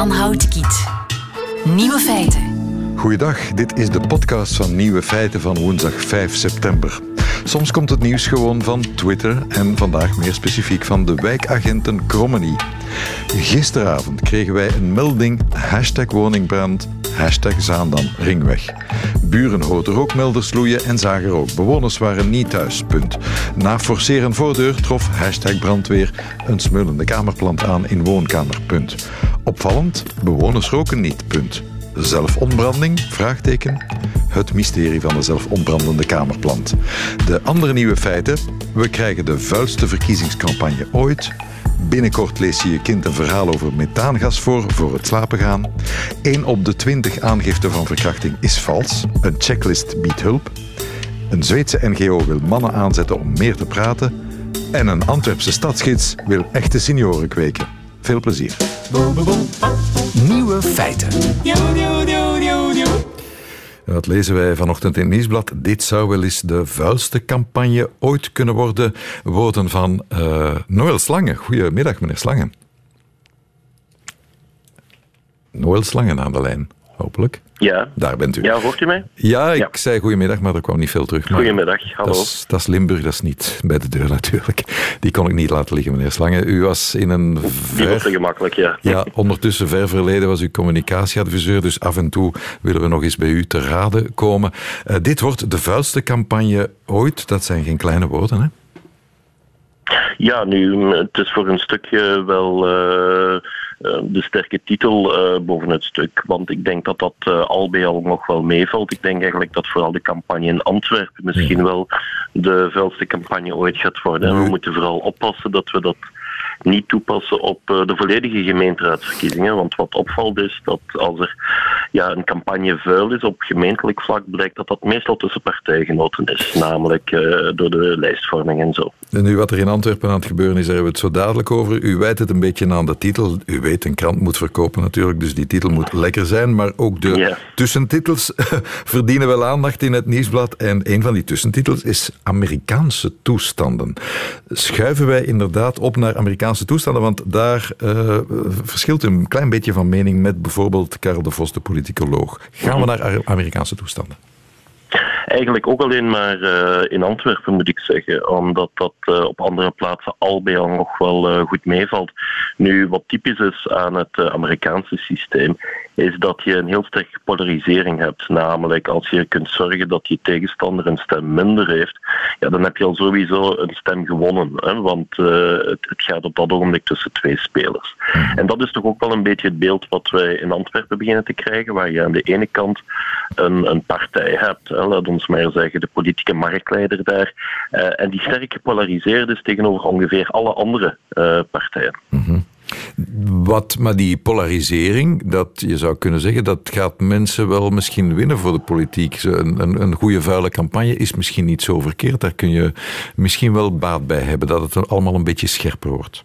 Jan Houtkiet. Nieuwe feiten. Goeiedag, dit is de podcast van Nieuwe Feiten van woensdag 5 september. Soms komt het nieuws gewoon van Twitter en vandaag meer specifiek van de wijkagenten Krommenie. Gisteravond kregen wij een melding hashtag woningbrand, hashtag Zaandam ringweg. Buren hoorden rookmelders loeien en zagen rook. Bewoners waren niet thuis. Na forceren voordeur trof hashtag brandweer een smeulende kamerplant aan in woonkamer. Opvallend, bewoners roken niet, punt. Zelfonbranding? Vraagteken. Het mysterie van de zelfonbrandende kamerplant. De andere nieuwe feiten. We krijgen de vuilste verkiezingscampagne ooit. Binnenkort leest je je kind een verhaal over methaangas voor voor het slapen gaan. 1 op de 20 aangiften van verkrachting is vals. Een checklist biedt hulp. Een Zweedse NGO wil mannen aanzetten om meer te praten. En een Antwerpse stadsgids wil echte senioren kweken. Veel plezier. Nieuwe feiten. Dat lezen wij vanochtend in het nieuwsblad. Dit zou wel eens de vuilste campagne ooit kunnen worden. Woorden van uh, Noël Slangen. Goedemiddag, meneer Slangen. Noël Slangen aan de lijn, hopelijk. Ja. Daar bent u. Ja, hoort u mij? Ja, ik zei goedemiddag, maar er kwam niet veel terug. Goedemiddag, hallo. Dat is, dat is, Limburg, dat is niet bij de deur natuurlijk. Die kon ik niet laten liggen, meneer Slangen. U was in een ver... Die was te gemakkelijk, ja. Ja, ondertussen ver verleden was u communicatieadviseur, dus af en toe willen we nog eens bij u te raden komen. Uh, dit wordt de vuilste campagne ooit. Dat zijn geen kleine woorden, hè? Ja, nu, het is voor een stukje wel... Uh de sterke titel uh, boven het stuk. Want ik denk dat dat al bij al nog wel meevalt. Ik denk eigenlijk dat vooral de campagne in Antwerpen misschien wel de vuilste campagne ooit gaat worden. En we moeten vooral oppassen dat we dat niet toepassen op uh, de volledige gemeenteraadsverkiezingen. Want wat opvalt is dat als er ja, een campagne vuil is op gemeentelijk vlak, blijkt dat dat meestal tussen partijgenoten is. Namelijk uh, door de lijstvorming en zo. En nu wat er in Antwerpen aan het gebeuren is, daar hebben we het zo dadelijk over. U wijt het een beetje aan de titel. U weet, een krant moet verkopen natuurlijk, dus die titel moet lekker zijn. Maar ook de tussentitels verdienen wel aandacht in het nieuwsblad. En een van die tussentitels is Amerikaanse toestanden. Schuiven wij inderdaad op naar Amerikaanse toestanden? Want daar uh, verschilt een klein beetje van mening met bijvoorbeeld Karel de Vos, de politicoloog. Gaan we naar Amerikaanse toestanden? Eigenlijk ook alleen maar uh, in Antwerpen moet ik zeggen, omdat dat uh, op andere plaatsen al bij al nog wel goed meevalt. Nu, wat typisch is aan het Amerikaanse systeem, is dat je een heel sterke polarisering hebt. Namelijk, als je kunt zorgen dat je tegenstander een stem minder heeft, ja, dan heb je al sowieso een stem gewonnen. Hè? Want het, het, gaat op dat ogenblik tussen twee spelers. En dat is toch ook wel een beetje het beeld wat wij in Antwerpen beginnen te krijgen, waar je aan de ene kant een, een partij hebt. Hè? Laat ons maar zeggen, de politieke marktleider daar. Uh, en die sterk gepolariseerd is tegenover ongeveer alle andere uh, partijen. Mm -hmm. Wat, maar die polarisering, dat je zou kunnen zeggen, dat gaat mensen wel misschien winnen voor de politiek. Een, een, een goede vuile campagne is misschien niet zo verkeerd. Daar kun je misschien wel baat bij hebben, dat het allemaal een beetje scherper wordt.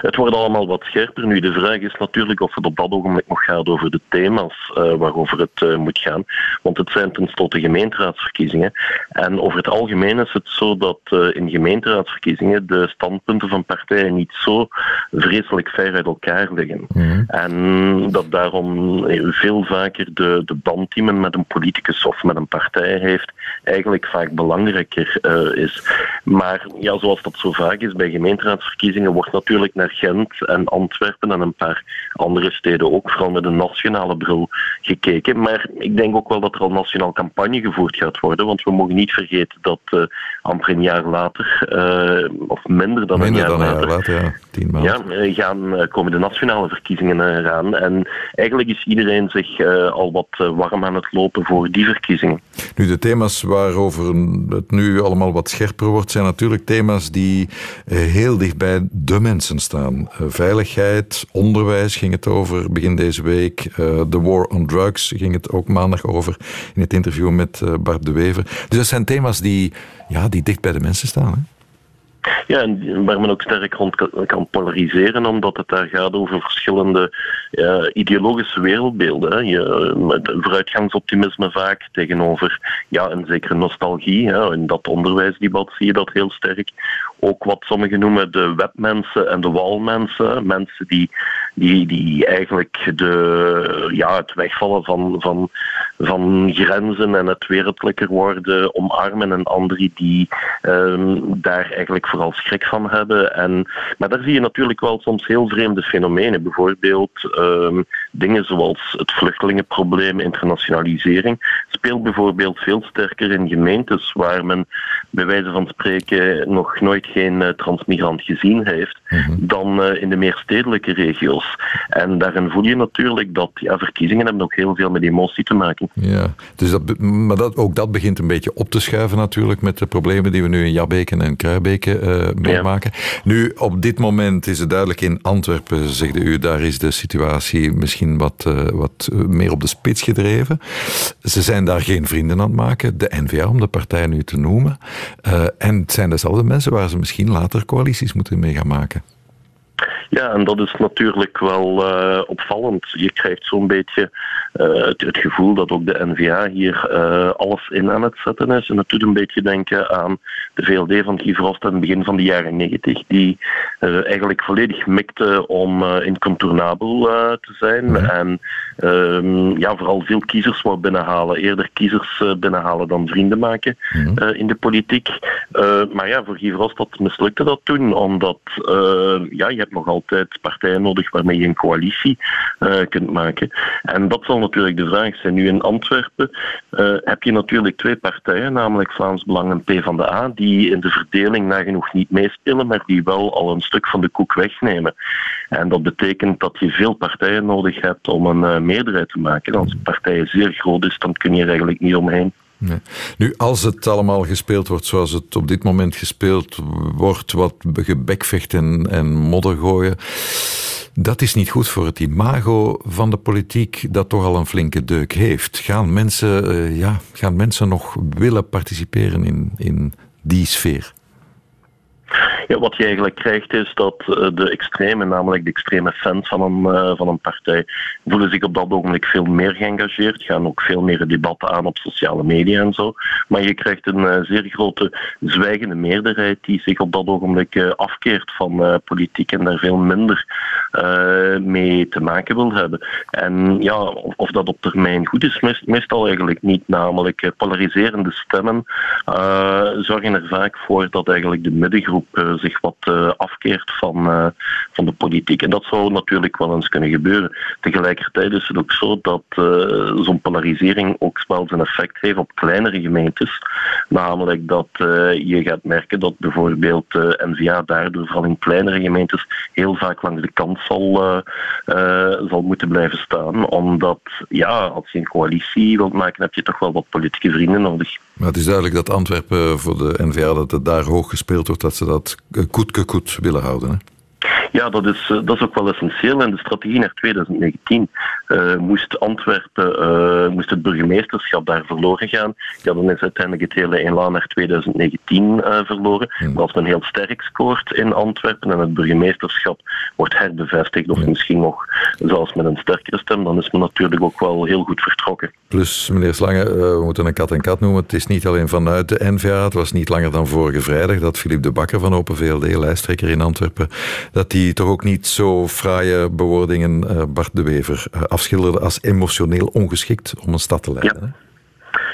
Het wordt allemaal wat scherper. Nu, de vraag is natuurlijk of het op dat ogenblik nog gaat over de thema's uh, waarover het uh, moet gaan. Want het zijn tenslotte gemeenteraadsverkiezingen. En over het algemeen is het zo dat uh, in gemeenteraadsverkiezingen de standpunten van partijen niet zo vreselijk ver uit elkaar liggen. Mm. En dat daarom veel vaker de, de band die men met een politicus of met een partij heeft, eigenlijk vaak belangrijker is. Maar ja, zoals dat zo vaak is bij gemeenteraadsverkiezingen, wordt natuurlijk naar Gent en Antwerpen en een paar andere steden ook vooral met een nationale bril gekeken. Maar ik denk ook wel dat er al nationaal campagne gevoerd gaat worden, want we mogen niet vergeten dat uh, amper een jaar later, uh, of minder dan minder een jaar dan later, een jaar later ja, tien maanden. Ja, gaan, komen de nationale verkiezingen eraan. En eigenlijk is iedereen zich uh, al wat warm aan het lopen voor die verkiezingen. Nu, de thema's waarover het nu allemaal wat scherper wordt, zijn natuurlijk thema's die heel dicht bij de mensen staan. Uh, veiligheid, onderwijs ging het over begin deze week. Uh, de war on drugs ging het ook maandag over in het interview met uh, Bart de Wever. Dus dat zijn thema's die, ja, die dicht bij de mensen staan. Hè? Ja, en waar men ook sterk rond kan polariseren, omdat het daar gaat over verschillende ideologische wereldbeelden. Hè. Je, met vooruitgangsoptimisme vaak tegenover ja, een zekere nostalgie. Hè. In dat onderwijsdebat zie je dat heel sterk. Ook wat sommigen noemen de webmensen en de walmensen. Mensen die, die, die eigenlijk de, ja, het wegvallen van, van, van grenzen en het wereldlijker worden omarmen. En anderen die um, daar eigenlijk vooral schrik van hebben. En, maar daar zie je natuurlijk wel soms heel vreemde fenomenen. Bijvoorbeeld um, dingen zoals het vluchtelingenprobleem, internationalisering. Speelt bijvoorbeeld veel sterker in gemeentes waar men bij wijze van spreken nog nooit geen uh, transmigrant gezien heeft, mhm. dan uh, in de meer stedelijke regio's. En daarin voel je natuurlijk dat ja, verkiezingen hebben ook heel veel met emotie te maken. Ja, dus dat, maar dat, ook dat begint een beetje op te schuiven natuurlijk met de problemen die we nu in Jabbeken en Kruibeke uh, meemaken. Nu, op dit moment is het duidelijk in Antwerpen, zegde u, daar is de situatie misschien wat, wat meer op de spits gedreven. Ze zijn daar geen vrienden aan het maken, de NVA om de partij nu te noemen. en het zijn dezelfde mensen waar ze misschien later coalities moeten mee gaan maken. Ja, en dat is natuurlijk wel uh, opvallend. Je krijgt zo'n beetje uh, het, het, gevoel dat ook de NVA hier uh, alles in aan het zetten is. En dat doet een beetje denken aan de VLD van Guy Verhofstadt in het begin van de jaren negentig, die eigenlijk volledig mikte om incontournabel te zijn. En ehm, ja, vooral veel kiezers wou binnenhalen. Eerder kiezers binnenhalen dan vrienden maken mhm. in de politiek. maar ja, voor Guy Verhofstadt mislukte dat toen, omdat ja, je hebt nogal altijd partijen nodig waarmee je een coalitie kunt maken. En dat zal natuurlijk de vraag zijn. Nu in Antwerpen uh, heb je natuurlijk twee partijen, namelijk Vlaams Belang en PvdA, die in de verdeling nagenoeg niet meespelen, maar die wel al een stuk van de koek wegnemen. En dat betekent dat je veel partijen nodig hebt om een uh, meerderheid te maken. Als een partij zeer groot is, dan kun je er eigenlijk niet omheen. Nu, als het allemaal gespeeld wordt zoals het op dit moment gespeeld wordt, wat gebekvecht en, en modder gooien, dat is niet goed voor het imago van de politiek, dat toch al een flinke deuk heeft. Gaan mensen, uh, ja, gaan mensen nog willen participeren in, in die sfeer? Ja, wat je eigenlijk krijgt is dat eh, de extreme, namelijk de extreme fans van een, uh, van een partij, voelen zich op dat ogenblik veel meer geëngageerd, gaan ook veel meer debatten aan op sociale media en zo. Maar je krijgt een zeer grote zwijgende meerderheid die zich op dat ogenblik afkeert van politiek en daar veel minder mee te maken wil hebben. En ja, of, dat op termijn goed is, meest, meestal eigenlijk niet. Namelijk polariserende stemmen zorgen er vaak voor dat eigenlijk de middengroep zich wat uh, afkeert van, uh, van de politiek. En dat zou natuurlijk wel eens kunnen gebeuren. Tegelijkertijd is het ook zo dat uh, zo'n polarisering ook wel zijn effect heeft op kleinere gemeentes. Namelijk dat je gaat merken dat bijvoorbeeld NVA daardoor vooral in kleinere gemeentes heel vaak langs de kant zal, zal moeten blijven staan. Omdat ja, als je een coalitie wilt maken, heb je toch wel wat politieke vrienden nodig. Maar het is duidelijk dat Antwerpen voor de NVA dat het daar hoog gespeeld wordt, dat ze dat koet koet willen houden. Hè? Ja, dat is, eh, dat is ook wel essentieel. En de strategie naar 2019 uh, eh, moest Antwerpen, uh, moest het burgemeesterschap daar verloren gaan. Ja, dan is uiteindelijk het hele elan naar 2019 uh, verloren. Hmm. Maar als men heel sterk scoort in Antwerpen en het burgemeesterschap wordt herbevestigd, of misschien nog zelfs met een sterkere stem, dan is men natuurlijk ook wel heel goed vertrokken. Plus, meneer Slange, we moeten een kat en kat noemen. Het is niet alleen vanuit de NVA, het was niet langer dan vorige vrijdag dat Philippe de Bakker van Open VLD, lijsttrekker in Antwerpen, dat die toch ook niet zo fraaie bewoordingen uh, Bart de Wever uh, afschilderde als emotioneel ongeschikt om een stad te leiden. Ja.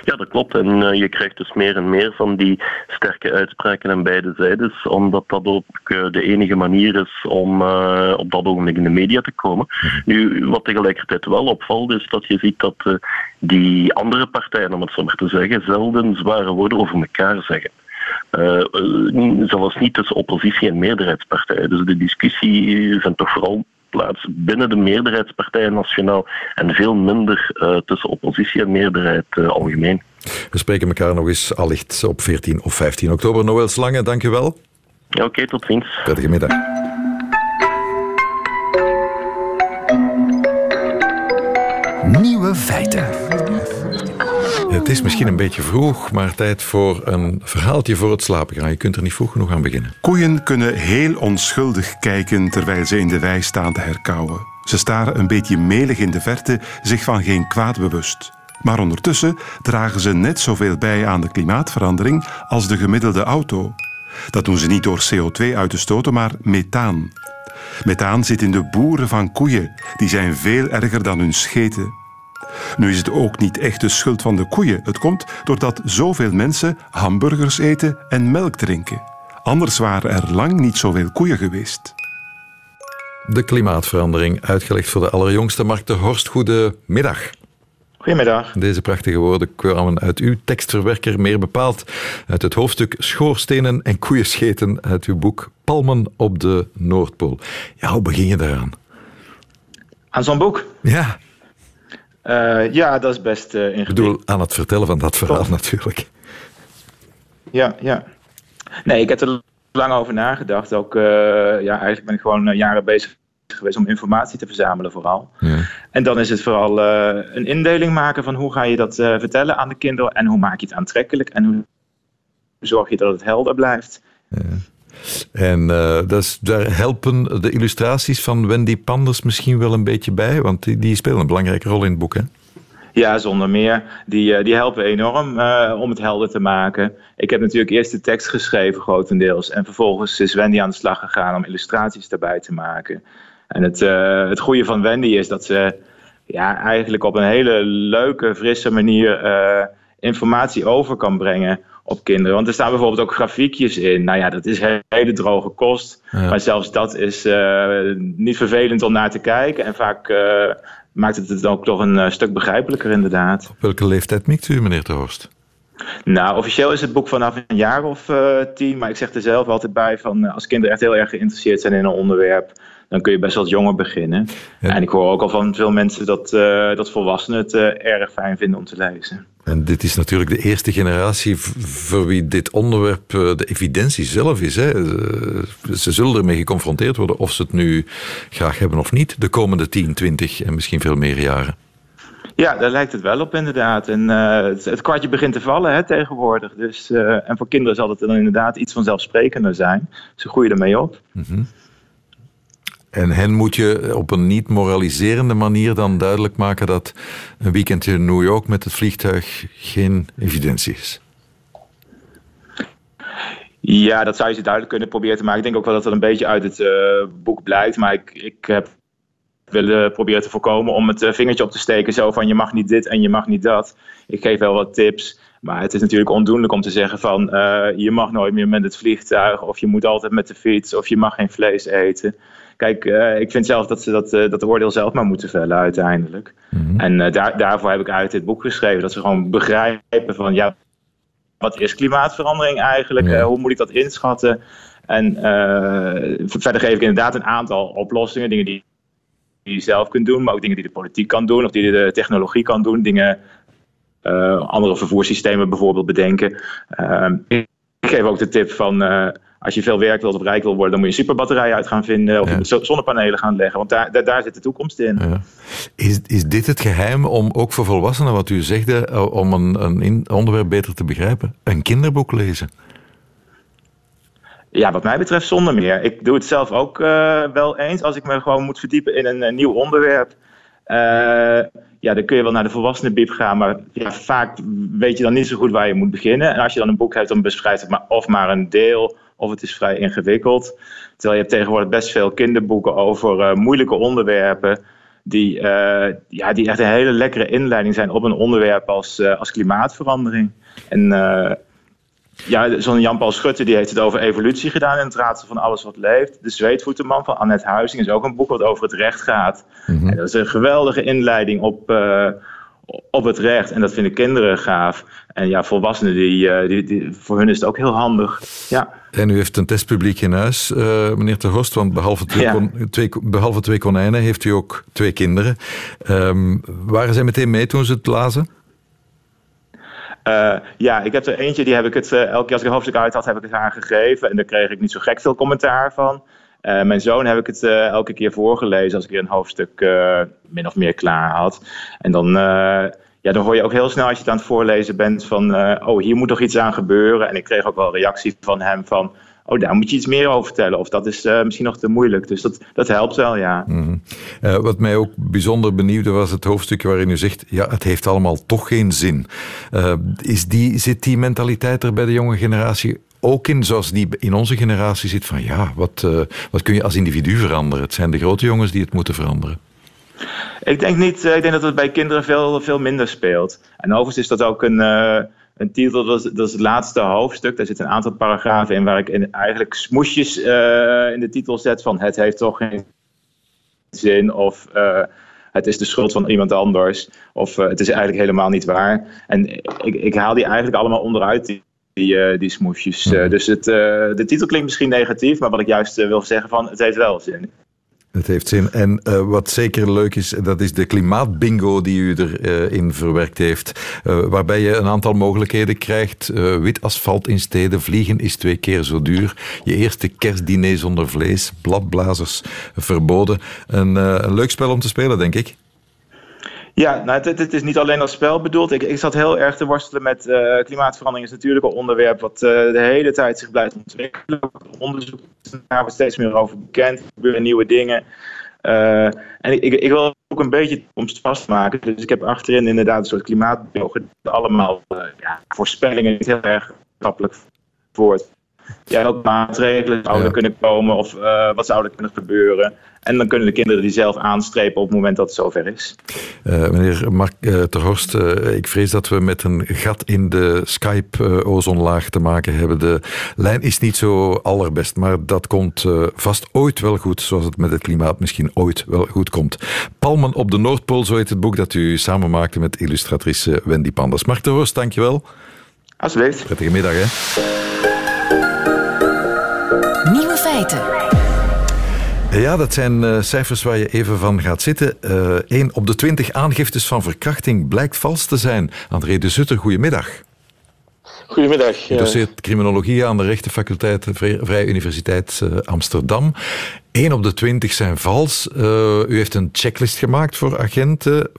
Ja, dat klopt. En uh, je krijgt dus meer en meer van die sterke uitspraken aan beide zijdes, omdat dat ook uh, de enige manier is om uh, op dat ogenblik in de media te komen. Mhm. Nu, wat tegelijkertijd wel opvalt, is dat je ziet dat die andere partijen, om het zo maar te zeggen, zelden zware woorden over elkaar zeggen. Uh, zelfs niet tussen oppositie en meerderheidspartijen. Dus de discussie vindt toch vooral plaats binnen de meerderheidspartijen nationaal en veel minder uh, tussen oppositie en meerderheid uh, algemeen. We spreken elkaar nog eens allicht op 14 of 15 oktober. Noël Slange, dank je wel. Ja, Oké, okay, tot ziens. Prettige middag. Nieuwe feiten. Het is misschien een beetje vroeg, maar tijd voor een verhaaltje voor het slapen gaan. Je kunt er niet vroeg genoeg aan beginnen. Koeien kunnen heel onschuldig kijken terwijl ze in de wei staan te herkauwen. Ze staren een beetje melig in de verte, zich van geen kwaad bewust. Maar ondertussen dragen ze net zoveel bij aan de klimaatverandering als de gemiddelde auto. Dat doen ze niet door CO2 uit te stoten, maar methaan. Methaan zit in de boeren van koeien. Die zijn veel erger dan hun scheten. Nu is het ook niet echt de schuld van de koeien. Het komt doordat zoveel mensen hamburgers eten en melk drinken. Anders waren er lang niet zoveel koeien geweest. De klimaatverandering, uitgelegd voor de allerjongste Mark de Horst. Goedemiddag. Goedemiddag. Deze prachtige woorden kwamen uit uw tekstverwerker, meer bepaald uit het hoofdstuk Schoorstenen en koeienscheten uit uw boek Palmen op de Noordpool. Ja, hoe begin je daaraan? Aan zo'n boek? Ja. Uh, ja, dat is best uh, ingewikkeld. Ik bedoel, aan het vertellen van dat verhaal natuurlijk. Ja, ja. Nee, ik heb er lang over nagedacht. Ook, uh, ja, eigenlijk ben ik gewoon jaren bezig geweest om informatie te verzamelen vooral. Ja. En dan is het vooral een indeling maken van hoe ga je dat vertellen aan de kinderen en hoe maak je het aantrekkelijk en hoe zorg je dat het helder blijft. Ja. En uh, dus daar helpen de illustraties van Wendy Panders misschien wel een beetje bij, want die, die spelen een belangrijke rol in het boek, hè? Ja, zonder meer. Die, die helpen enorm uh, om het helder te maken. Ik heb natuurlijk eerst de tekst geschreven, grotendeels. En vervolgens is Wendy aan de slag gegaan om illustraties daarbij te maken. En het, het goede van Wendy is dat ze ja, eigenlijk op een hele leuke, frisse manier informatie over kan brengen op kinderen. Want er staan bijvoorbeeld ook grafiekjes in. Nou ja, dat is hele droge kost. Ja. Maar zelfs dat is uh, niet vervelend om naar te kijken. En vaak maakt het het ook toch een stuk begrijpelijker inderdaad. Op welke leeftijd mikt u, meneer de Horst? Nou, officieel is het boek vanaf een jaar of tien. Maar ik zeg er zelf altijd bij van als kinderen echt heel erg geïnteresseerd zijn in een onderwerp dan kun je best wat jonger beginnen. En ik hoor ook al van veel mensen dat, uh, dat volwassenen het uh, erg fijn vinden om te lezen. En dit is natuurlijk de eerste generatie voor wie dit onderwerp uh, de evidentie zelf is. Hè. Ze zullen ermee geconfronteerd worden of ze het nu graag hebben of niet, de komende 10, 20 en misschien veel meer jaren. Ja, daar lijkt het wel op inderdaad. En het, het, kwartje begint te vallen hè, tegenwoordig. Dus, en voor kinderen zal het dan inderdaad iets vanzelfsprekender zijn. Ze groeien ermee op. Mm -hmm. En hen moet je op een niet moraliserende manier dan duidelijk maken dat een weekendje in New York met het vliegtuig geen evidentie is. Ja, dat zou je ze duidelijk kunnen proberen te maken. Ik denk ook wel dat dat een beetje uit het uh, boek blijkt. Maar ik, ik heb willen proberen te voorkomen om het uh, vingertje op te steken. Zo van je mag niet dit en je mag niet dat. Ik geef wel wat tips. Maar het is natuurlijk ondoenlijk om te zeggen van uh, je mag nooit meer met het vliegtuig. Of je moet altijd met de fiets. Of je mag geen vlees eten. Kijk, uh, ik vind zelf dat ze dat, uh, dat oordeel zelf maar moeten vellen uiteindelijk. Mm -hmm. En uh, daar, daarvoor heb ik uit dit boek geschreven. Dat ze gewoon begrijpen van ja, wat is klimaatverandering eigenlijk? Ja. hoe moet ik dat inschatten? En verder geef ik inderdaad een aantal oplossingen. Dingen die, die je zelf kunt doen, maar ook dingen die de politiek kan doen. Of die de technologie kan doen. Dingen, andere vervoerssystemen bijvoorbeeld bedenken. ik geef ook de tip van als je veel werk wilt of rijk wil worden, dan moet je een superbatterij uit gaan vinden of ja. zonnepanelen gaan leggen. Want daar, daar, daar zit de toekomst in. Ja. Is, is dit het geheim om ook voor volwassenen, wat u zegde, eh, om een, een onderwerp beter te begrijpen? Een kinderboek lezen? Ja, wat mij betreft zonder meer. Ik doe het zelf ook uh, wel eens als ik me gewoon moet verdiepen in een, een nieuw onderwerp. Uh, ja, dan kun je wel naar de volwassenenbib gaan, maar ja, vaak weet je dan niet zo goed waar je moet beginnen. En als je dan een boek hebt, dan beschrijft het maar of maar een deel of het is vrij ingewikkeld. Terwijl je hebt tegenwoordig best veel kinderboeken over uh, moeilijke onderwerpen. Die, uh, ja, die echt een hele lekkere inleiding zijn op een onderwerp als, uh, als klimaatverandering. En ja, zo'n Jan-Paul Schutte die heeft het over evolutie gedaan in het raadsel van alles wat leeft. De Zweetvoetenman van Annette Huizing is ook een boek wat over het recht gaat. Mm -hmm. En dat is een geweldige inleiding op, op het recht. En dat vinden kinderen gaaf. En ja, volwassenen, die, die, die, voor hun is het ook heel handig. Ja. En u heeft een testpubliek in huis, uh, meneer Ter Horst, want behalve twee, ja. kon, twee, behalve twee konijnen heeft u ook twee kinderen. Um, waren zij meteen mee toen ze het lazen? Uh, ja, ik heb er eentje, die heb ik het, uh, elke keer als ik een hoofdstuk uit had, heb ik het haar gegeven. En daar kreeg ik niet zo gek veel commentaar van. Uh, mijn zoon heb ik het elke keer voorgelezen als ik weer een hoofdstuk min of meer klaar had. En dan ja, dan hoor je ook heel snel als je het aan het voorlezen bent van, oh, hier moet toch iets aan gebeuren. En ik kreeg ook wel reactie van hem van, oh, daar moet je iets meer over vertellen. Of dat is misschien nog te moeilijk. Dus dat, dat helpt wel, ja. Mhm. wat mij ook bijzonder benieuwde was het hoofdstukje waarin u zegt, ja, het heeft allemaal toch geen zin. is die, zit die mentaliteit er bij de jonge generatie ook in, zoals die in onze generatie zit, van ja, wat, uh, wat kun je als individu veranderen? Het zijn de grote jongens die het moeten veranderen. Ik denk niet, eh, ik denk dat het bij kinderen veel, veel minder speelt. En overigens is dat ook een, uh, een titel, dat is, dat is, het laatste hoofdstuk. Daar zitten een aantal paragrafen in waar ik eigenlijk smoesjes in de titel zet van het heeft toch geen zin of het is de schuld van iemand anders of het is eigenlijk helemaal niet waar. En ik, ik haal die eigenlijk allemaal onderuit, uh, die smoesjes. Uh, dus het, uh, de titel klinkt misschien negatief, maar wat ik juist wil zeggen van het heeft wel zin. Het heeft zin. En wat zeker leuk is, dat is de klimaatbingo die u erin verwerkt heeft. waarbij je een aantal mogelijkheden krijgt. wit asfalt in steden, vliegen is twee keer zo duur. Je eerste kerstdiner zonder vlees, bladblazers verboden. Een, een leuk spel om te spelen, denk ik. Ja, nou, het, het, is niet alleen als spel bedoeld. Ik, ik zat heel erg te worstelen met uh, klimaatverandering. is natuurlijk een onderwerp wat uh, de hele tijd zich blijft ontwikkelen. Onderzoek daar steeds meer over bekend. Er gebeuren nieuwe dingen. Uh, en ik, ik, wil ook een beetje toekomst vastmaken. Dus ik heb achterin inderdaad een soort klimaatbeeld. Allemaal ja, voorspellingen niet heel erg wetenschappelijk voort. Ja, welke maatregelen zouden ja. kunnen komen of wat zou er kunnen gebeuren. En dan kunnen de kinderen die zelf aanstrepen op het moment dat het zover is. Uh, meneer Mark uh, Terhorst, uh, ik vrees dat we met een gat in de Skype-ozonlaag te maken hebben. De lijn is niet zo allerbest, maar dat komt vast ooit wel goed, zoals het met het klimaat misschien ooit wel goed komt. Palmen op de Noordpool, zo heet het boek dat u samen maakte met illustratrice Wendy Pandas. Mark Terhorst, dankjewel. Alsjeblieft. Prettige middag, hè. Feiten. Ja, dat zijn uh, cijfers waar je even van gaat zitten. Uh, 1 op de 20 aangiftes van verkrachting blijkt vals te zijn. André de Zutter, goedemiddag. Goedemiddag. Je doseert criminologie aan de rechtenfaculteit Vrije Universiteit Amsterdam. 1 op de 20 zijn vals. u heeft een checklist gemaakt voor agenten.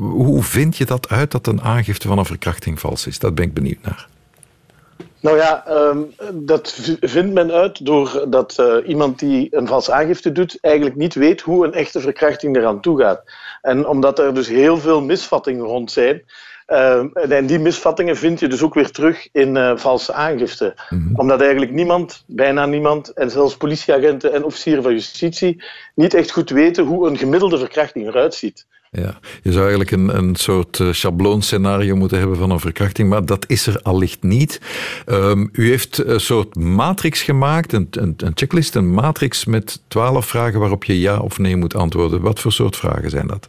hoe vind je dat uit dat een aangifte van een verkrachting vals is? Dat ben ik benieuwd naar. Nou ja, um, dat vindt men uit doordat uh, iemand die een vals aangifte doet eigenlijk niet weet hoe een echte verkrachting eraan toe gaat. En omdat er dus heel veel misvattingen rond zijn, uh, en die misvattingen vind je dus ook weer terug in uh, valse aangifte. Mm -hmm. Omdat eigenlijk niemand, bijna niemand, en zelfs politieagenten en officieren van justitie niet echt goed weten hoe een gemiddelde verkrachting eruit ziet. Ja, je zou eigenlijk een, een soort uh, schabloonscenario moeten hebben van een verkrachting, maar dat is er allicht niet. Um, u heeft een soort matrix gemaakt, een, een, een, checklist, een matrix met twaalf vragen waarop je ja of nee moet antwoorden. Wat voor soort vragen zijn dat?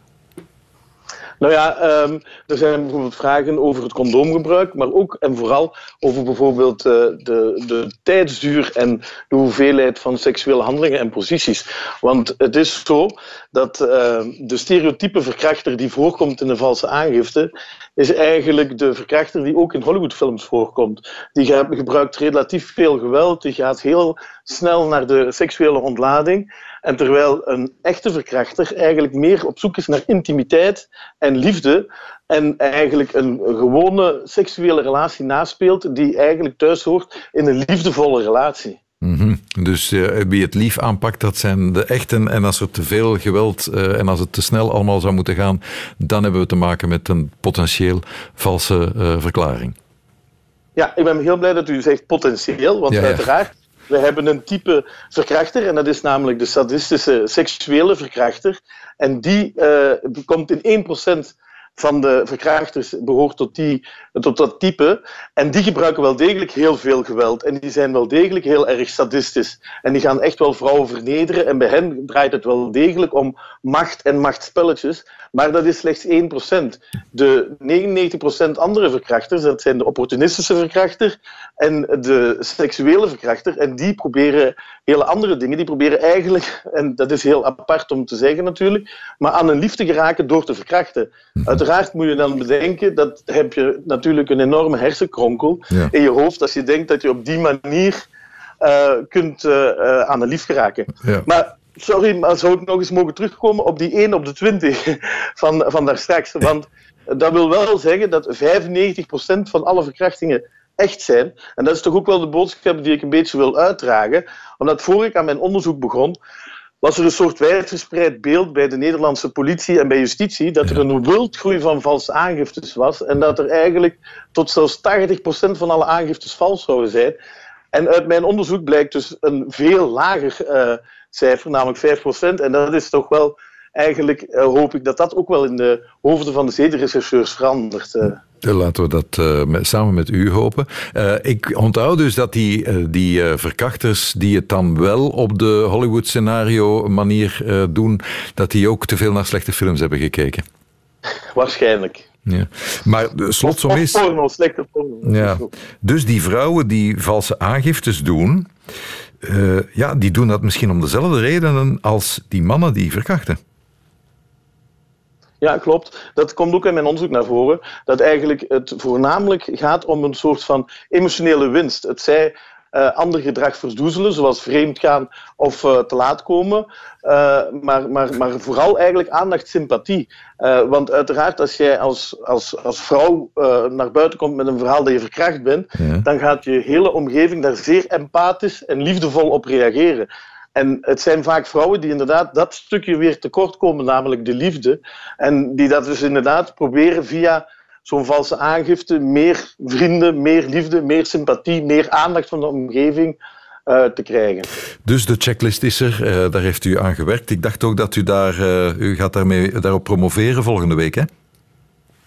Nou ja, um, er zijn bijvoorbeeld vragen over het condoomgebruik, maar ook en vooral over bijvoorbeeld uh, de, de tijdsduur en de hoeveelheid van seksuele handelingen en posities. Want het is zo dat uh, de stereotype verkrachter die voorkomt in de valse aangifte, is eigenlijk de verkrachter die ook in Hollywoodfilms voorkomt. Die gebruikt relatief veel geweld, die gaat heel snel naar de seksuele ontlading. En terwijl een echte verkrachter eigenlijk meer op zoek is naar intimiteit en liefde en eigenlijk een gewone seksuele relatie naspeelt die eigenlijk thuis hoort in een liefdevolle relatie. Mm -hmm. Dus uh, wie het lief aanpakt, dat zijn de echten. En als er te veel geweld uh, en als het te snel allemaal zou moeten gaan, dan hebben we te maken met een potentieel valse uh, verklaring. Ja, ik ben heel blij dat u zegt potentieel, want ja, ja. uiteraard we hebben een type verkrachter en dat is namelijk de sadistische seksuele verkrachter. En die komt in 1% van de verkrachters behoort tot, die, tot dat type. En die gebruiken wel degelijk heel veel geweld. En die zijn wel degelijk heel erg sadistisch. En die gaan echt wel vrouwen vernederen. En bij hen draait het wel degelijk om macht en machtspelletjes. Maar dat is slechts 1%. De 99% andere verkrachters, dat zijn de opportunistische verkrachter en de seksuele verkrachter. En die proberen hele andere dingen. Die proberen eigenlijk, en dat is heel apart om te zeggen natuurlijk, maar aan een liefde geraken door te verkrachten. Uiteraard moet je dan bedenken, dat heb je natuurlijk een enorme hersenkronkel ja. in je hoofd als je denkt dat je op die manier uh, kunt uh, aan een lief geraken. Ja. Maar sorry, maar zou ik nog eens mogen terugkomen op die 1 op de 20 van, van daar straks? Want dat wil wel zeggen dat 95% van alle verkrachtingen echt zijn. En dat is toch ook wel de boodschap die ik een beetje wil uitdragen. Omdat voor ik aan mijn onderzoek begon, was er een soort wijdverspreid beeld bij de Nederlandse politie en bij justitie dat er een wildgroei van valse aangiftes was en dat er eigenlijk tot zelfs 80% van alle aangiftes vals zouden zijn. En uit mijn onderzoek blijkt dus een veel lager uh, cijfer, namelijk 5%. En dat is toch wel eigenlijk uh, hoop ik dat dat ook wel in de hoofden van de zedenrechercheurs verandert. Uh. Laten we dat uh, samen met u hopen. ik onthoud dus dat die, die verkrachters die het dan wel op de Hollywood-scenario manier doen, dat die ook te veel naar slechte films hebben gekeken. Waarschijnlijk. Ja. Maar slotsom is... Porno, slechte porno. Ja. Dus die vrouwen die valse aangiftes doen, ja, die doen dat misschien om dezelfde redenen als die mannen die verkrachten. Ja, klopt. Dat komt ook in mijn onderzoek naar voren. Dat eigenlijk het voornamelijk gaat om een soort van emotionele winst. Het zij uh, ander gedrag verdoezelen, zoals vreemdgaan of uh, te laat komen. Uh, maar, maar, maar vooral eigenlijk aandacht, sympathie. want uiteraard, als jij als, als, als vrouw naar buiten komt met een verhaal dat je verkracht bent, ja. dan gaat je hele omgeving daar zeer empathisch en liefdevol op reageren. En het zijn vaak vrouwen die inderdaad dat stukje weer tekort komen, namelijk de liefde. En die dat dus inderdaad proberen via zo'n valse aangifte meer vrienden, meer liefde, meer sympathie, meer aandacht van de omgeving uh, te krijgen. Dus de checklist is er, uh, daar heeft u aan gewerkt. Ik dacht ook dat u daar, uh, u gaat daarmee, daarop promoveren volgende week, hè?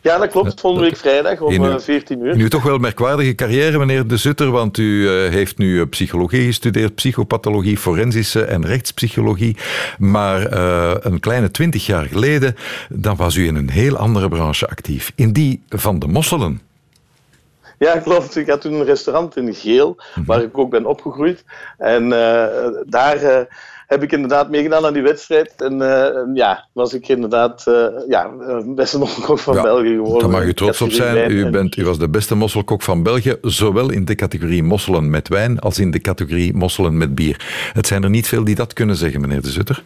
Ja, dat klopt. Volgende week vrijdag om uw, 14 uur. Nu toch wel een merkwaardige carrière, meneer De Zutter, want u uh, heeft nu psychologie gestudeerd, psychopathologie, forensische en rechtspsychologie. Maar uh, een kleine twintig jaar geleden, dan was u in een heel andere branche actief. In die van de mosselen. Ja, klopt. Ik had toen een restaurant in Geel, -hmm. waar ik ook ben opgegroeid. En uh, daar heb ik inderdaad meegedaan aan die wedstrijd. En uh, ja, was ik inderdaad uh, ja, beste mosselkok van ja, België geworden. Daar mag u trots op zijn. U, bent, u was de beste mosselkok van België, zowel in de categorie mosselen met wijn als in de categorie mosselen met bier. Het zijn er niet veel die dat kunnen zeggen, meneer De Zutter.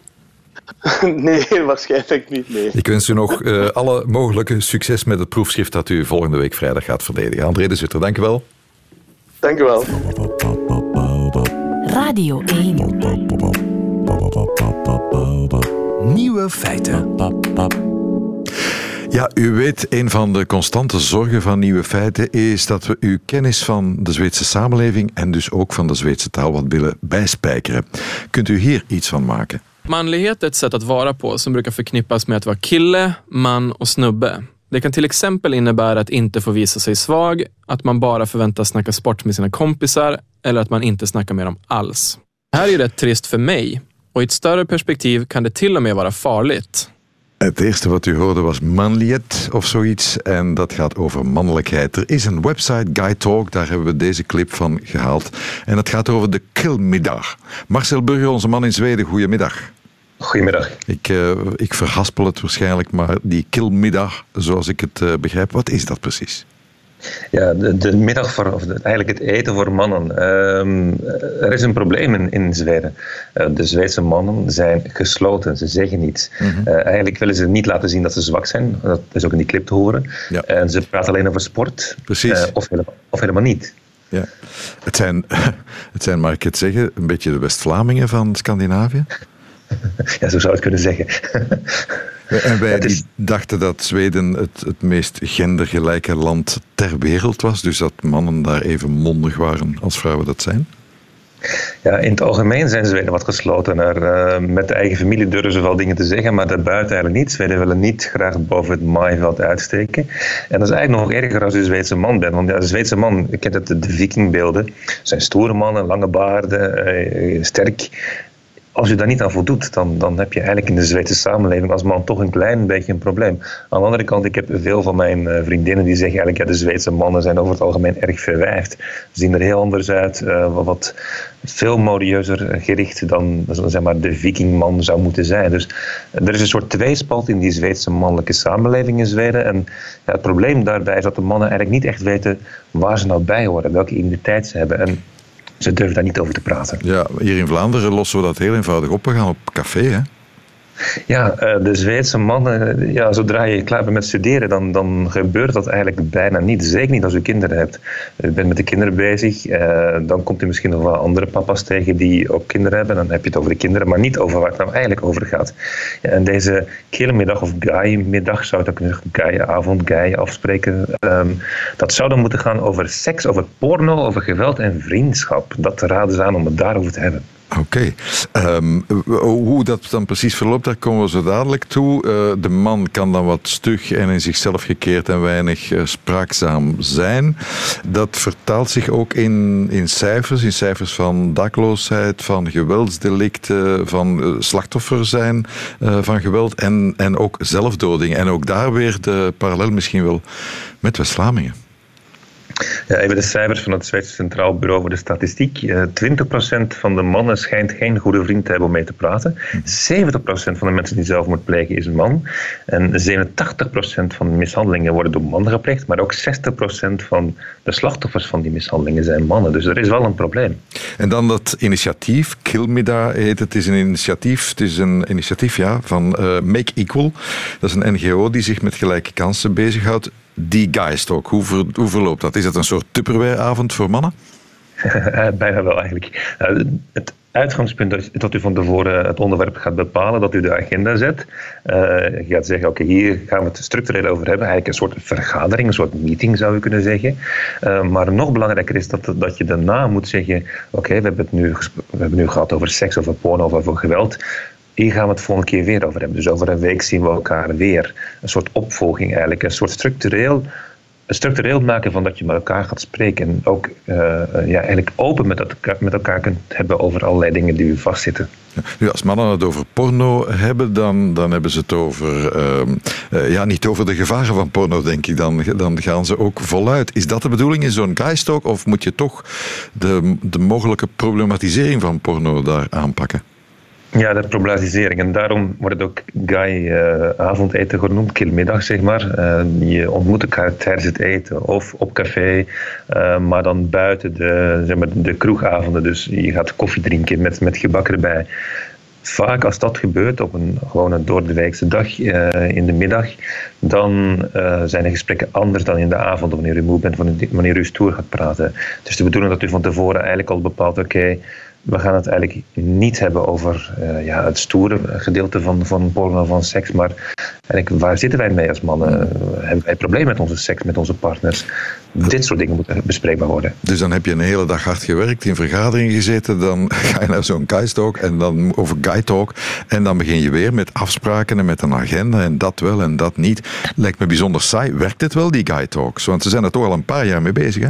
Nee, waarschijnlijk niet. Nee. Ik wens u nog uh, alle mogelijke succes met het proefschrift dat u volgende week vrijdag gaat verdedigen. André de Zutter, dank u wel. Dank u wel. Radio 1. Nieuwe feiten. Ja, u weet, een van de constante zorgen van nieuwe feiten is dat we uw kennis van de Zweedse samenleving en dus ook van de Zweedse taal wat willen bijspijkeren. Kunt u hier iets van maken? Manlighet är ett sätt att vara på som brukar förknippas med att vara kille, man och snubbe. Det kan till exempel innebära att inte få visa sig svag, att man bara förväntas snacka sport med sina kompisar eller att man inte snackar med dem alls. Det här är ju rätt trist för mig och i ett större perspektiv kan det till och med vara farligt. Het eerste wat u hoorde was manliet of zoiets. En dat gaat over mannelijkheid. Er is een website, Guy Talk, daar hebben we deze clip van gehaald. En het gaat over de killmiddag. Marcel Burger, onze man in Zweden, goedemiddag. Goedemiddag. Ik, uh, ik verhaspel het waarschijnlijk, maar die killmiddag, zoals ik het uh, begrijp, wat is dat precies? Ja, de, de middag voor, of eigenlijk het eten voor mannen. Um, er is een probleem in, in Zweden. Uh, de Zweedse mannen zijn gesloten, ze zeggen niets. Mm -hmm. uh, eigenlijk willen ze niet laten zien dat ze zwak zijn. Dat is ook in die clip te horen. Ja. En ze praten alleen over sport. Precies. Uh, of, helemaal, of helemaal niet. Ja. Het, zijn, het zijn, mag ik het zeggen, een beetje de West-Vlamingen van Scandinavië? ja, zo zou het kunnen zeggen. En wij is... dachten dat Zweden het, het meest gendergelijke land ter wereld was. Dus dat mannen daar even mondig waren als vrouwen dat zijn. Ja, in het algemeen zijn Zweden wat gesloten. Er, uh, met de eigen familie durven ze wel dingen te zeggen, maar daarbuiten eigenlijk niet. Zweden willen niet graag boven het maaiveld uitsteken. En dat is eigenlijk nog erger als je een Zweedse man bent. Want ja, de Zweedse man, je kent het, de vikingbeelden, zijn stoere mannen, lange baarden, uh, sterk als je daar niet aan voldoet, dan, dan heb je eigenlijk in de Zweedse samenleving als man toch een klein beetje een probleem. Aan de andere kant, ik heb veel van mijn uh, vriendinnen die zeggen eigenlijk, ja, de Zweedse mannen zijn over het algemeen erg verwijfd. Ze zien er heel anders uit, uh, wat veel modieuzer gericht dan zeg maar, de vikingman zou moeten zijn. Dus er is een soort tweespalt in die Zweedse mannelijke samenleving in Zweden. En ja, het probleem daarbij is dat de mannen eigenlijk niet echt weten waar ze nou bij horen, welke identiteit ze hebben. En Ze durven daar niet over te praten. Ja, hier in Vlaanderen lossen we dat heel eenvoudig op. We gaan op café, hè? Ja, eh, de Zweedse mannen, ja, zodra je klaar bent met studeren, dan, dan gebeurt dat eigenlijk bijna niet. Zeker niet als je kinderen hebt. Je bent met de kinderen bezig, eh, dan komt u misschien nog wel andere papa's tegen die ook kinderen hebben. Dan heb je het over de kinderen, maar niet over waar het nou eigenlijk over gaat. En deze killermiddag of guy-middag, zou het ook kunnen guy-avond, guy-afspreken, ehm, dat zou dan moeten gaan over seks, over porno, over geweld en vriendschap. Dat raden ze aan om het daarover te hebben. Oké. Ehm, hoe dat dan precies verloopt, daar komen we zo dadelijk toe. Uh, de man kan dan wat stug en in zichzelf gekeerd en weinig uh, spraakzaam zijn. Dat vertaalt zich ook in, in cijfers, in cijfers van dakloosheid, van geweldsdelicten, van uh, slachtoffer zijn van geweld en, en ook zelfdoding. En ook daar weer de parallel misschien wel met West-Vlamingen. Ja, even de cijfers van het Zweedse Centraal Bureau voor de Statistiek. 20% eh, van de mannen schijnt geen goede vriend te hebben om mee te praten. 70% van de mensen die zelfmoord plegen is een man. En 87% van de mishandelingen worden door mannen gepleegd. Maar ook 60% van de slachtoffers van die mishandelingen zijn mannen. Dus er is wel een probleem. En dan dat initiatief, Kilmida heet het. is een initiatief, het is een initiatief ja, van uh, Make Equal. Dat is een NGO die zich met gelijke kansen bezighoudt die Guystalk? Hoe, hoe verloopt dat? Is dat een soort Tupperware-avond voor mannen? Bijna wel eigenlijk. Het uitgangspunt is dat u van tevoren het onderwerp gaat bepalen, dat u de agenda zet. Uh, je gaat zeggen, oké, hier gaan we het structureel over hebben. Eigenlijk een soort vergadering, een soort meeting zou je kunnen zeggen. Maar nog belangrijker is dat, dat je daarna moet zeggen, oké, we, hebben het nu, we hebben nu gehad over seks, over porno, over geweld. Hier gaan we het volgende keer weer over hebben. Dus over een week zien we elkaar weer. Een soort opvolging eigenlijk. Een soort structureel, structureel maken van dat je met elkaar gaat spreken. En ook uh, ja, eigenlijk open met, dat, met elkaar kunt hebben over allerlei dingen die u vastzitten. Nu, als mannen het over porno hebben, dan, dan hebben ze het over. Uh, ja, niet over de gevaren van porno, denk ik. Dan, dan gaan ze ook voluit. Is dat de bedoeling in zo'n guystalk? Of moet je toch de, de mogelijke problematisering van porno daar aanpakken? Ja, de problematisering. En daarom wordt ook Guy uh, avondeten genoemd, kilmiddag zeg maar. Uh, je ontmoet elkaar tijdens het eten of op café, uh, maar dan buiten de, zeg maar, de kroegavonden. Dus je gaat koffie drinken met, met gebak erbij. Vaak als dat gebeurt op een gewone doordeweekse dag in de middag, dan zijn de gesprekken anders dan in de avond wanneer u moe bent, wanneer u stoer gaat praten. Dus de bedoeling dat u van tevoren eigenlijk al bepaalt, oké, we gaan het eigenlijk niet hebben over uh, ja, het stoere gedeelte van, van porno, van seks. Maar eigenlijk, waar zitten wij mee als mannen? Uh, hebben wij problemen met onze seks, met onze partners? Dit soort dingen moeten bespreekbaar worden. Dus dan heb je een hele dag hard gewerkt, in vergaderingen gezeten. Dan ga je naar zo'n guystalk en dan over talk En dan begin je weer met afspraken en met een agenda. En dat wel en dat niet. Lijkt me bijzonder saai. Werkt het wel, die talks? Want ze zijn er toch al een paar jaar mee bezig, hè?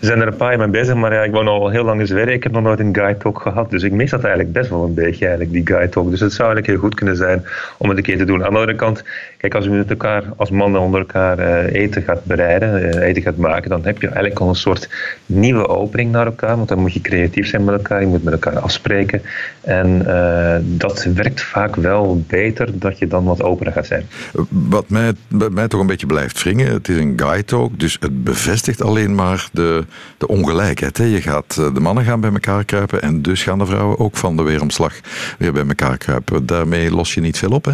Zijn er een paar jaar mee bezig, maar ja, ik woon al heel lang in Zweden. Ik heb nog nooit een guide talk gehad. Dus ik mis dat eigenlijk best wel een beetje, eigenlijk, die guide talk. Dus het zou eigenlijk heel goed kunnen zijn om het een keer te doen. Aan de andere kant, kijk, als je met elkaar, als mannen onder elkaar uh, eten gaat bereiden, uh, eten gaat maken, dan heb je eigenlijk al een soort nieuwe opening naar elkaar. Want dan moet je creatief zijn met elkaar, je moet met elkaar afspreken. En uh, dat werkt vaak wel beter dat je dan wat opener gaat zijn. Wat mij, mij toch een beetje blijft wringen, het is een guide talk, dus het bevestigt alleen maar de de ongelijkheid. Hè. Je gaat, eh, de mannen gaan bij elkaar kruipen en dus gaan de vrouwen ook van de weeromslag weer bij elkaar kruipen. Daarmee los je niet veel op, hè?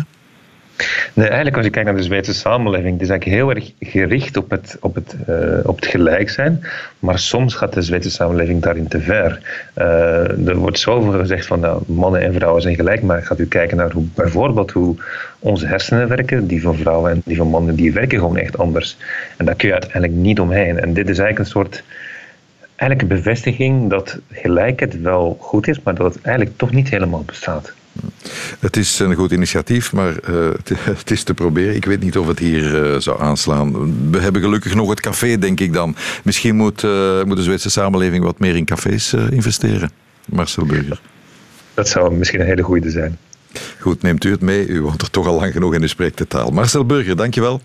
Nee, eigenlijk als je kijkt naar de Zweedse samenleving, het is eigenlijk heel erg gericht op het, op het, uh, op het gelijk zijn, maar soms gaat de Zweedse samenleving daarin te ver. Uh, er wordt zoveel gezegd van nou, mannen en vrouwen zijn gelijk, maar gaat u kijken naar hoe, bijvoorbeeld hoe onze hersenen werken, die van vrouwen en die van mannen, die werken gewoon echt anders. En daar kun je uiteindelijk niet omheen. En dit is eigenlijk een soort eigenlijk bevestiging dat gelijkheid wel goed is, maar dat het eigenlijk toch niet helemaal bestaat. Het is een goed initiatief, maar uh, het is te proberen. Ik weet niet of het hier uh, zou aanslaan. We hebben gelukkig nog het café, denk ik dan. Misschien moet, uh, moet de Zweedse samenleving wat meer in cafés investeren. Marcel Burger. Dat zou misschien een hele goede zijn. Goed, neemt u het mee. U woont er toch al lang genoeg en u spreekt de taal. Marcel Burger, dankjewel.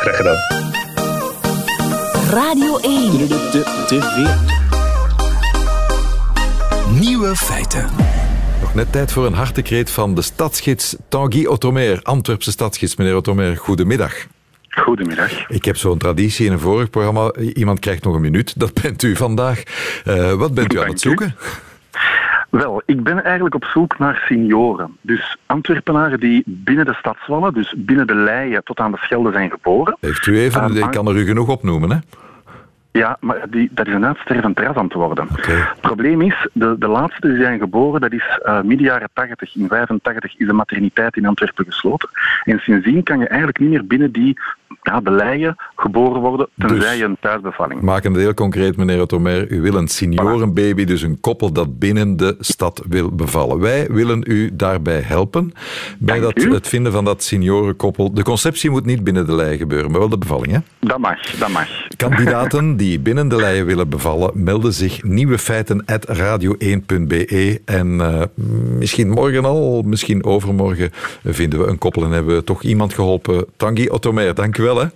Graag gedaan. Radio 1. Nieuwe feiten. Nog net tijd voor een hartekreet van de stadsgids Tanguy Otomer, Antwerpse stadsgids. Meneer Otomer, goedemiddag. Goedemiddag. Ik heb zo'n traditie in een vorig programma. Iemand krijgt nog een minuut. Dat bent u vandaag. Uh, wat bent u aan het zoeken? Wel, ik ben eigenlijk op zoek naar senioren. Dus Antwerpenaren die binnen de stadswallen, dus binnen de Leien tot aan de Schelde zijn geboren. Heeft u even, uh, ik kan er u genoeg opnoemen, hè? Ja, maar die, dat is een uitstervend ras aan het worden. Het probleem is, de, de laatste die zijn geboren, dat is uh, midden jaren 80. In 85 is de materniteit in Antwerpen gesloten. En sindsdien kan je eigenlijk niet meer binnen die ja, de leien geboren worden, tenzij dus, een thuisbevalling. Maken het heel concreet, meneer Otomer. U wil een seniorenbaby, dus een koppel dat binnen de stad wil bevallen. Wij willen u daarbij helpen, bij dat, het vinden van dat seniorenkoppel. De conceptie moet niet binnen de lei gebeuren, maar wel de bevalling, hè? Dat mag, dat mag. Kandidaten die binnen de leien willen bevallen, melden zich nieuwe feiten radio1.be. En uh, misschien morgen al, misschien overmorgen, vinden we een koppel en hebben we toch iemand geholpen. Tanguy Otomer, dank u wel. Hè?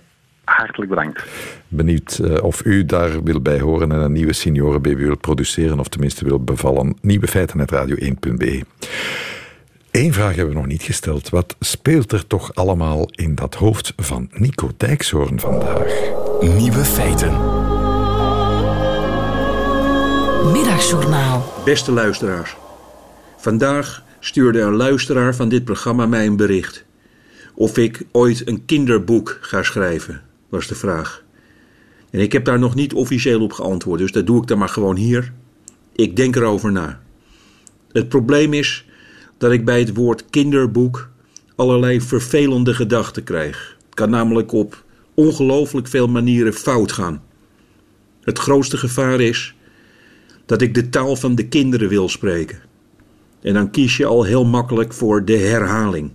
Hartelijk bedankt. Benieuwd uh, of u daar wil bij horen en een nieuwe seniorenbaby wil produceren, of tenminste wil bevallen. Nieuwe feiten radio1.be. Eén vraag hebben we nog niet gesteld. Wat speelt er toch allemaal in dat hoofd van Nico Dijkshoorn vandaag? Nieuwe feiten. Middagjournaal. Beste luisteraars. Vandaag stuurde een luisteraar van dit programma mij een bericht. Of ik ooit een kinderboek ga schrijven, was de vraag. En ik heb daar nog niet officieel op geantwoord, dus dat doe ik dan maar gewoon hier. Ik denk erover na. Het probleem is dat ik bij het woord kinderboek allerlei vervelende gedachten krijg. Het kan namelijk op ongelooflijk veel manieren fout gaan. Het grootste gevaar is dat ik de taal van de kinderen wil spreken. En dan kies je al heel makkelijk voor de herhaling.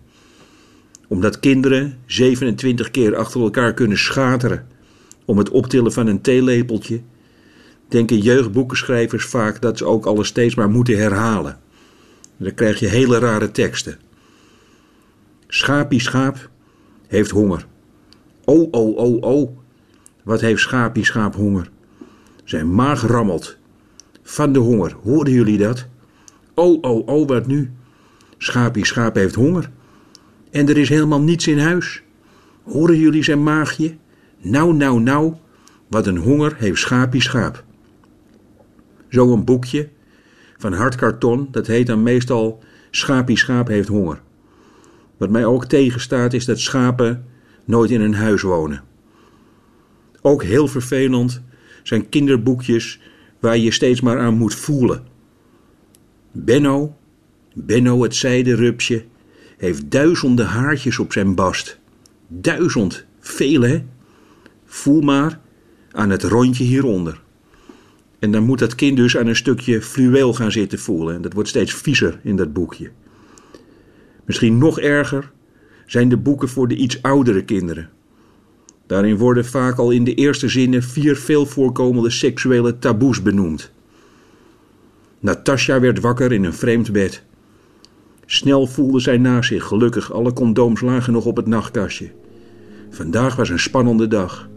Omdat kinderen 27 keer achter elkaar kunnen schateren om het optillen van een theelepeltje, denken jeugdboekenschrijvers vaak dat ze ook alles steeds maar moeten herhalen. En dan krijg je hele rare teksten. Schapie schaap heeft honger. Oh, oh, oh, oh. Wat heeft Schapie schaap honger? Zijn maag rammelt. Van de honger, hoorden jullie dat? Oh, oh, oh, wat nu? Schapie schaap heeft honger. En er is helemaal niets in huis. Horen jullie zijn maagje? Nou, nou, nou, wat een honger heeft Schapie schaap. Zo een boekje van hard karton, dat heet dan meestal Schapie schaap heeft honger. Wat mij ook tegenstaat is dat schapen nooit in een huis wonen. Ook heel vervelend zijn kinderboekjes waar je steeds maar aan moet voelen. Benno, Benno het zijderupsje, heeft duizenden haartjes op zijn bast. Duizend, veel hè? Voel maar aan het rondje hieronder. En dan moet dat kind dus aan een stukje fluweel gaan zitten voelen. En dat wordt steeds viezer in dat boekje. Misschien nog erger zijn de boeken voor de iets oudere kinderen. Daarin worden vaak al in de eerste zinnen vier veel voorkomende seksuele taboes benoemd. Natasja werd wakker in een vreemd bed. Snel voelde zij naast zich, gelukkig, alle condooms lagen nog op het nachtkastje. Vandaag was een spannende dag.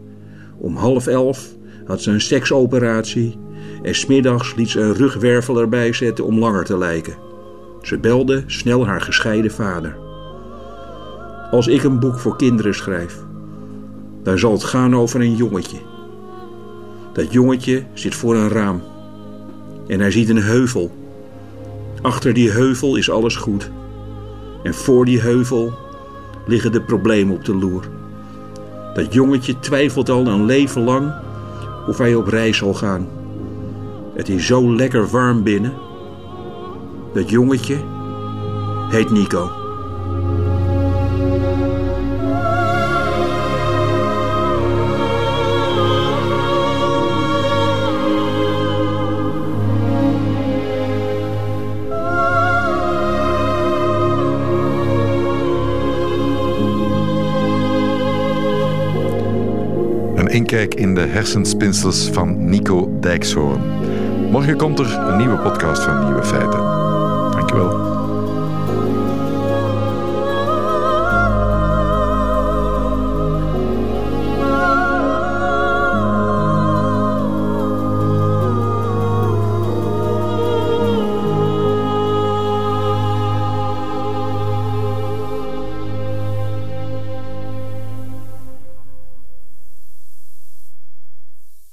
Om half elf had ze een seksoperatie en smiddags liet ze een rugwervel erbij zetten om langer te lijken. Ze belde snel haar gescheiden vader. Als ik een boek voor kinderen schrijf, dan zal het gaan over een jongetje. Dat jongetje zit voor een raam en hij ziet een heuvel. Achter die heuvel is alles goed. En voor die heuvel liggen de problemen op de loer. Dat jongetje twijfelt al een leven lang of hij op reis zal gaan. Het is zo lekker warm binnen. Dat jongetje heet Nico. In de hersenspinsels van Nico Dijkshoorn. Morgen komt er een nieuwe podcast van Nieuwe Feiten.